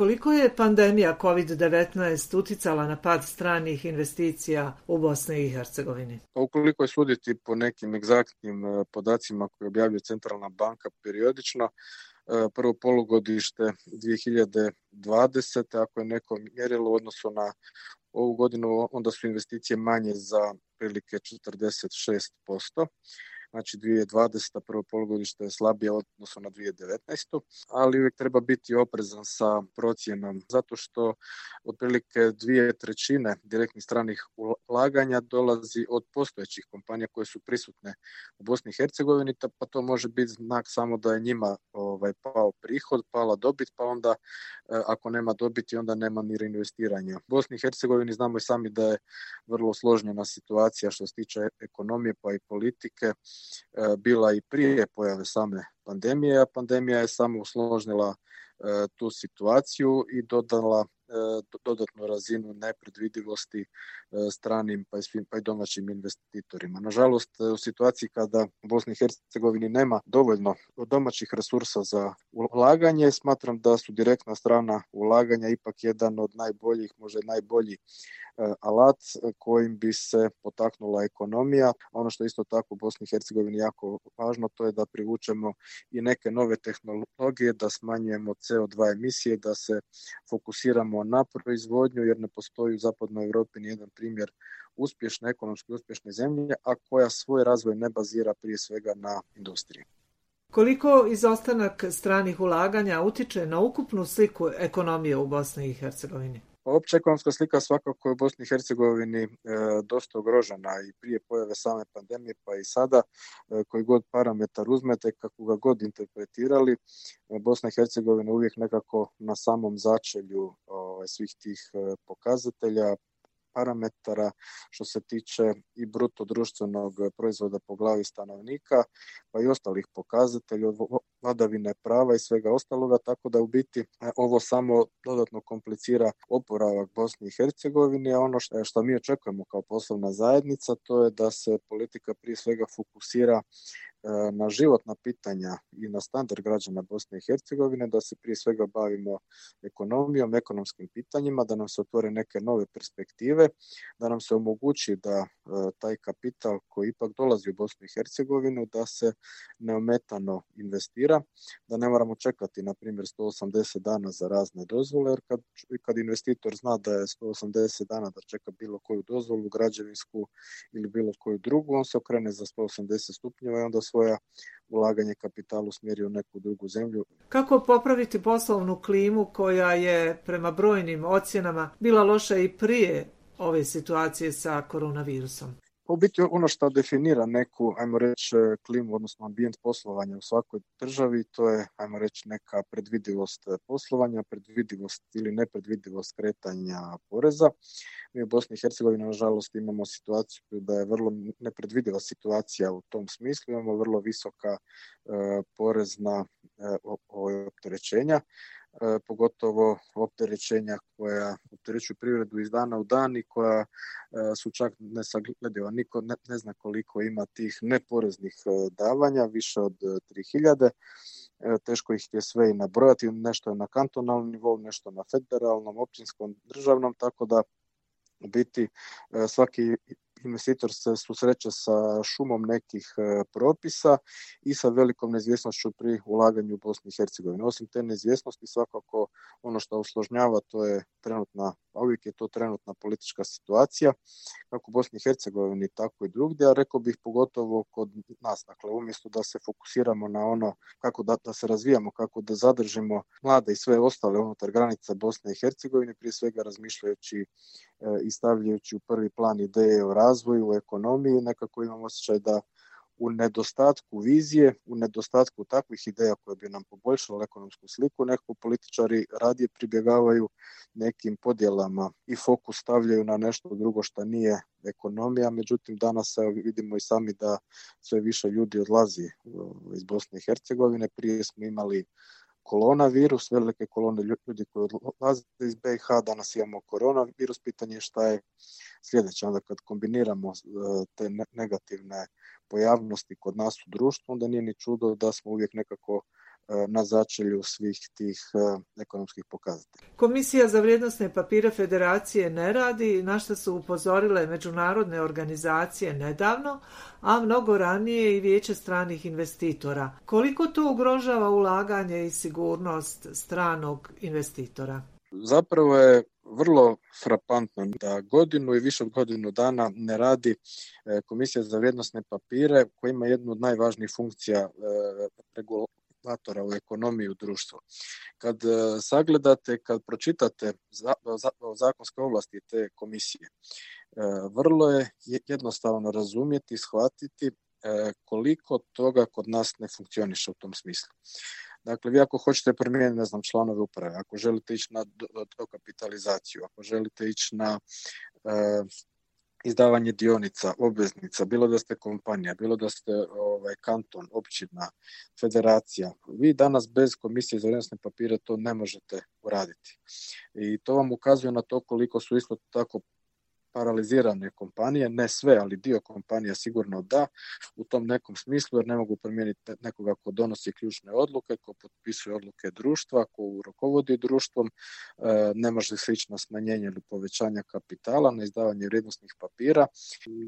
Koliko je pandemija COVID-19 uticala na pad stranih investicija u Bosni i Hercegovini? Pa ukoliko je suditi po nekim egzaktnim e, podacima koje objavljuje Centralna banka periodično, e, prvo polugodište 2020. ako je neko mjerilo u odnosu na ovu godinu, onda su investicije manje za prilike 46%. Znači 2020. prvo polugodište je slabije odnosno na 2019. Ali uvijek treba biti oprezan sa procjenom zato što otprilike dvije trećine direktnih stranih ulaganja dolazi od postojećih kompanija koje su prisutne u Bosni i Hercegovini, pa to može biti znak samo da je njima ovaj, pao prihod, pala dobit, pa onda e, ako nema dobiti onda nema ni reinvestiranja. U Bosni i Hercegovini znamo i sami da je vrlo složnjena situacija što se tiče ekonomije pa i politike bila i prije pojave same pandemije, a pandemija je samo usložnila e, tu situaciju i dodala e, dodatnu razinu nepredvidivosti stranim pa pa i domaćim investitorima. Nažalost, u situaciji kada Bosni i Hercegovini nema dovoljno domaćih resursa za ulaganje, smatram da su direktna strana ulaganja ipak jedan od najboljih, možda najbolji E, alat kojim bi se potaknula ekonomija. Ono što je isto tako u Bosni i Hercegovini jako važno, to je da privučemo i neke nove tehnologije, da smanjujemo CO2 emisije, da se fokusiramo na proizvodnju, jer ne postoji u zapadnoj Europi nijedan primjer uspješne, ekonomski uspješne zemlje, a koja svoj razvoj ne bazira prije svega na industriji. Koliko izostanak stranih ulaganja utiče na ukupnu sliku ekonomije u Bosni i Hercegovini? Opća ekonomska slika svakako je u Bosni i Hercegovini e, dosta ugrožena i prije pojave same pandemije pa i sada e, koji god parametar uzmete, kako ga god interpretirali, e, Bosna i Hercegovina uvijek nekako na samom začelju ovaj, svih tih pokazatelja, parametara što se tiče i bruto društvenog proizvoda po glavi stanovnika, pa i ostalih pokazatelja, vladavine prava i svega ostaloga, tako da u biti e, ovo samo dodatno komplicira oporavak Bosni i Hercegovine, a ono što, što mi očekujemo kao poslovna zajednica, to je da se politika prije svega fokusira E, na životna pitanja i na standard građana Bosne i Hercegovine, da se prije svega bavimo ekonomijom, ekonomskim pitanjima, da nam se otvore neke nove perspektive, da nam se omogući da e, taj kapital koji ipak dolazi u Bosnu i Hercegovinu, da se neometano investira, da ne moramo čekati, na primjer, 180 dana za razne dozvole, jer kad, kad investitor zna da je 180 dana da čeka bilo koju dozvolu, građevinsku ili bilo koju drugu, on se okrene za 180 stupnjeva i onda svoja ulaganje kapitala usmjeri u neku drugu zemlju. Kako popraviti poslovnu klimu koja je prema brojnim ocjenama bila loša i prije ove situacije sa koronavirusom? U biti ono što definira neku, ajmo reći, klimu, odnosno ambijent poslovanja u svakoj državi, to je, ajmo reći, neka predvidivost poslovanja, predvidivost ili nepredvidivost kretanja poreza. Mi u Bosni i Hercegovini, nažalost, imamo situaciju da je vrlo nepredvidiva situacija u tom smislu, imamo vrlo visoka e, porezna e, opterećenja. E, pogotovo opterećenja koja opterećuju privredu iz dana u dan i koja e, su čak nesaglediva. Niko ne, ne zna koliko ima tih neporeznih e, davanja, više od 3000 teško ih je sve i nabrojati, nešto je na kantonalnom nivou, nešto na federalnom, općinskom, državnom, tako da biti svaki investitor se susreće sa šumom nekih e, propisa i sa velikom neizvjesnošću pri ulaganju u Bosni i Hercegovini. Osim te neizvjesnosti svakako ono što usložnjava to je trenutna, a uvijek je to trenutna politička situacija kako u Bosni i Hercegovini tako i drugdje, a rekao bih pogotovo kod nas. Dakle, umjesto da se fokusiramo na ono kako da, da se razvijamo, kako da zadržimo mlade i sve ostale unutar granica Bosne i Hercegovine, prije svega razmišljajući e, i stavljajući u prvi plan ideje o razvoju, u ekonomiji, nekako imam osjećaj da u nedostatku vizije, u nedostatku takvih ideja koje bi nam poboljšale ekonomsku sliku, nekako političari radije pribjegavaju nekim podjelama i fokus stavljaju na nešto drugo što nije ekonomija, međutim danas vidimo i sami da sve više ljudi odlazi iz Bosne i Hercegovine, prije smo imali koronavirus, velike kolone ljudi koji odlaze iz BiH, danas imamo koronavirus, pitanje je šta je sljedeće, onda kad kombiniramo e, te negativne pojavnosti kod nas u društvu, onda nije ni čudo da smo uvijek nekako na začelju svih tih ekonomskih pokazatelja. Komisija za vrijednosne papire federacije ne radi, na što su upozorile međunarodne organizacije nedavno, a mnogo ranije i vijeće stranih investitora. Koliko to ugrožava ulaganje i sigurnost stranog investitora? Zapravo je vrlo frapantno da godinu i više od godinu dana ne radi e, Komisija za vrijednosne papire koja ima jednu od najvažnijih funkcija e, regulatora u ekonomiji u društvu. Kad e, sagledate, kad pročitate zakonske ovlasti te komisije, vrlo je jednostavno razumjeti i shvatiti koliko toga kod nas ne funkcioniše u tom smislu. Dakle, vi ako hoćete promijeniti, ne znam, članove uprave, ako želite ići na dokapitalizaciju, ako želite ići na e, izdavanje dionica, obveznica, bilo da ste kompanija, bilo da ste ovaj, kanton, općina, federacija, vi danas bez komisije za vrijednosne papire to ne možete uraditi. I to vam ukazuje na to koliko su isto tako paralizirane kompanije, ne sve, ali dio kompanija sigurno da, u tom nekom smislu, jer ne mogu promijeniti nekoga ko donosi ključne odluke, ko potpisuje odluke društva, ko rukovodi društvom, e, ne može se ići na smanjenje ili povećanje kapitala, na izdavanje vrijednosnih papira,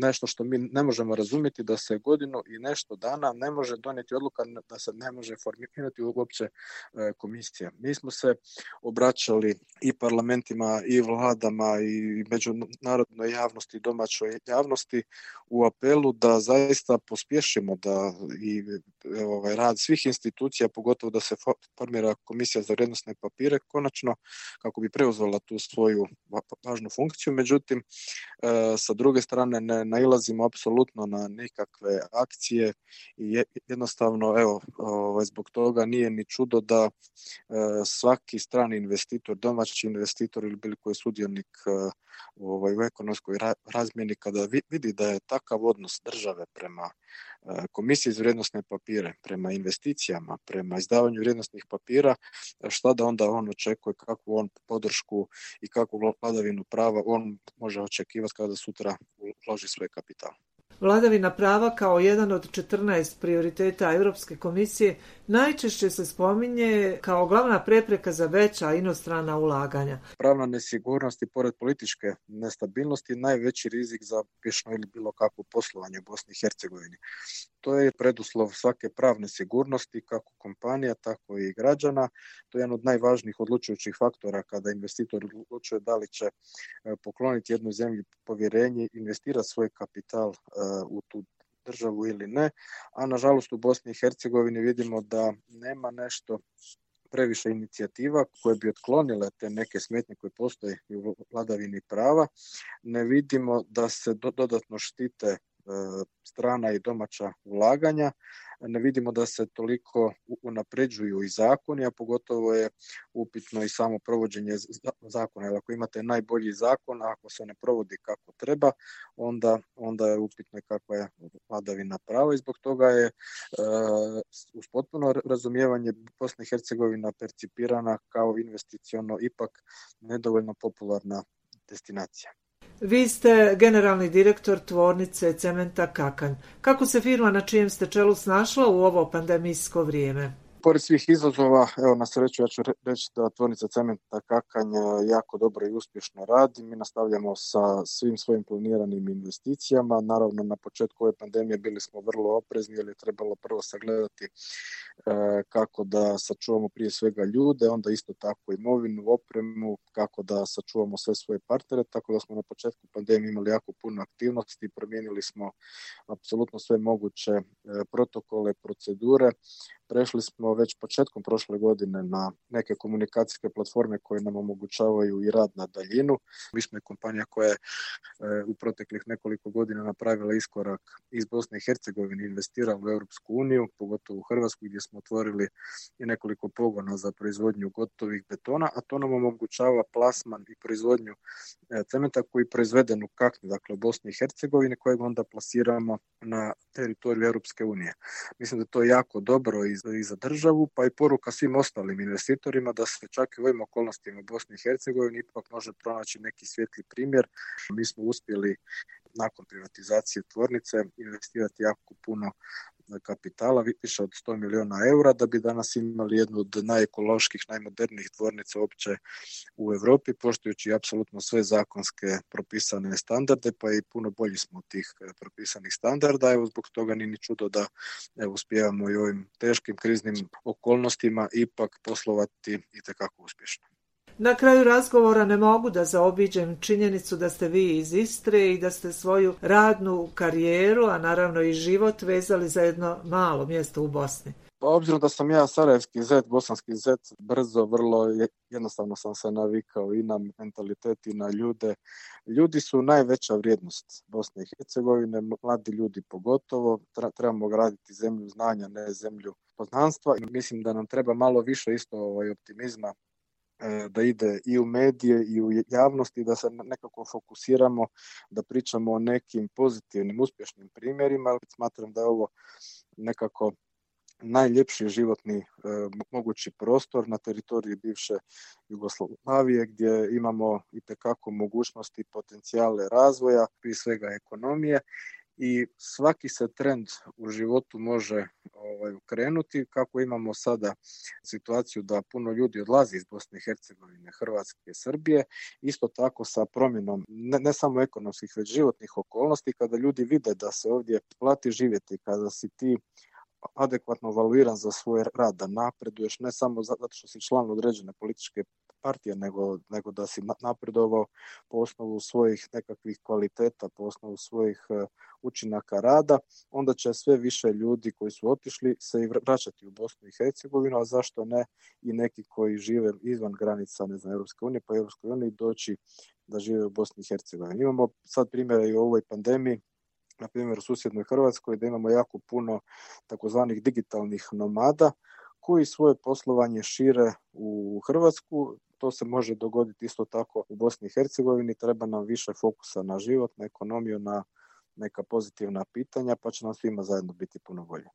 nešto što mi ne možemo razumjeti da se godinu i nešto dana ne može donijeti odluka da se ne može formirati uopće e, komisija. Mi smo se obraćali i parlamentima i vladama i međunarodnim međunarodnoj javnosti i domaćoj javnosti u apelu da zaista pospješimo da i ovaj, rad svih institucija, pogotovo da se formira komisija za vrijednosne papire, konačno kako bi preuzela tu svoju važnu funkciju. Međutim, e, sa druge strane ne nailazimo apsolutno na nikakve akcije i jednostavno, evo, ovaj, zbog toga nije ni čudo da e, svaki strani investitor, domaći investitor ili bilo koji sudionik e, ovaj, u ekonomskoj razmjeni kada vidi da je takav odnos države prema e, komisiji za vrijednosne papire, prema investicijama, prema izdavanju vrijednosnih papira, šta da onda on očekuje, kakvu on podršku i kakvu vladavinu prava on može očekivati kada sutra uloži svoj kapital. Vladavina prava kao jedan od 14 prioriteta Europske komisije najčešće se spominje kao glavna prepreka za veća inostrana ulaganja. Pravna nesigurnost i pored političke nestabilnosti najveći rizik za uspješno ili bilo kakvo poslovanje u Bosni i Hercegovini. To je preduslov svake pravne sigurnosti kako kompanija, tako i građana. To je jedan od najvažnijih odlučujućih faktora kada investitor odlučuje da li će e, pokloniti jednu zemlji povjerenje, investirati svoj kapital e, u tu državu ili ne, a nažalost u Bosni i Hercegovini vidimo da nema nešto previše inicijativa koje bi otklonile te neke smetnje koje postoje u vladavini prava. Ne vidimo da se dodatno štite strana i domaća ulaganja. Ne vidimo da se toliko unapređuju i zakoni, a pogotovo je upitno i samo provođenje zakona. Jer ako imate najbolji zakon, a ako se ne provodi kako treba, onda, onda je upitno kakva je vladavina prava i zbog toga je e, uz potpuno razumijevanje Bosna i Hercegovina percipirana kao investiciono ipak nedovoljno popularna destinacija. Vi ste generalni direktor tvornice Cementa Kakanj. Kako se firma na čijem ste čelu snašla u ovo pandemijsko vrijeme? Pored svih izazova, evo na sreću ja ću reći da tvornica cementa Kakanj e, jako dobro i uspješno radi. Mi nastavljamo sa svim svojim planiranim investicijama. Naravno na početku ove pandemije bili smo vrlo oprezni jer je trebalo prvo sagledati e, kako da sačuvamo prije svega ljude, onda isto tako imovinu, opremu, kako da sačuvamo sve svoje partnere, tako da smo na početku pandemije imali jako puno aktivnosti, promijenili smo apsolutno sve moguće e, protokole, procedure, Prešli smo već početkom prošle godine na neke komunikacijske platforme koje nam omogućavaju i rad na daljinu. Mi smo kompanija koja je e, u proteklih nekoliko godina napravila iskorak iz Bosne i Hercegovine, investirala u Europsku uniju, pogotovo u Hrvatsku gdje smo otvorili i nekoliko pogona za proizvodnju gotovih betona, a to nam omogućava plasman i proizvodnju cementa koji je proizveden u Kakni, dakle u Bosni i Hercegovini, kojeg onda plasiramo na teritoriju Europske unije. Mislim da to je jako dobro i za državu, pa i poruka svim ostalim investitorima da se čak i u ovim okolnostima u Bosni i Hercegovini ipak može pronaći neki svijetli primjer. Mi smo uspjeli nakon privatizacije tvornice investirati jako puno kapitala, više od 100 milijuna eura, da bi danas imali jednu od najekoloških, najmodernijih tvornica uopće u Europi, poštujući apsolutno sve zakonske propisane standarde, pa i puno bolji smo od tih propisanih standarda. Evo zbog toga ni čudo da evo, uspijevamo i ovim teškim kriznim okolnostima ipak poslovati i uspješno. Na kraju razgovora ne mogu da zaobiđem činjenicu da ste vi iz Istre i da ste svoju radnu karijeru, a naravno i život vezali za jedno malo mjesto u Bosni. Pa obzirom da sam ja sarajevski zet, bosanski zet, brzo, vrlo jednostavno sam se navikao i na mentalitet i na ljude. Ljudi su najveća vrijednost Bosne i Hercegovine, mladi ljudi pogotovo. Trebamo graditi zemlju znanja, ne zemlju poznanstva. I mislim da nam treba malo više isto ovaj, optimizma da ide i u medije i u javnosti, da se nekako fokusiramo, da pričamo o nekim pozitivnim, uspješnim primjerima, ali smatram da je ovo nekako najljepši životni e, mogući prostor na teritoriji bivše Jugoslavije gdje imamo i mogućnosti potencijale razvoja, prije svega ekonomije i svaki se trend u životu može ovaj, ukrenuti kako imamo sada situaciju da puno ljudi odlazi iz Bosne i Hercegovine, Hrvatske, Srbije, isto tako sa promjenom ne, ne samo ekonomskih već životnih okolnosti kada ljudi vide da se ovdje plati živjeti, kada si ti adekvatno valuiran za svoj rad, da napreduješ ne samo zato što si član određene političke partije, nego, nego da si napredovao po osnovu svojih nekakvih kvaliteta, po osnovu svojih e, učinaka rada, onda će sve više ljudi koji su otišli se i vraćati u Bosnu i Hercegovinu, a zašto ne i neki koji žive izvan granica ne znam, Europske unije, pa Europskoj uniji doći da žive u Bosni i Hercegovini. Imamo sad primjera i u ovoj pandemiji, na primjer u susjednoj Hrvatskoj, da imamo jako puno takozvanih digitalnih nomada koji svoje poslovanje šire u Hrvatsku. To se može dogoditi isto tako u Bosni i Hercegovini. Treba nam više fokusa na život, na ekonomiju, na neka pozitivna pitanja, pa će nam svima zajedno biti puno bolje.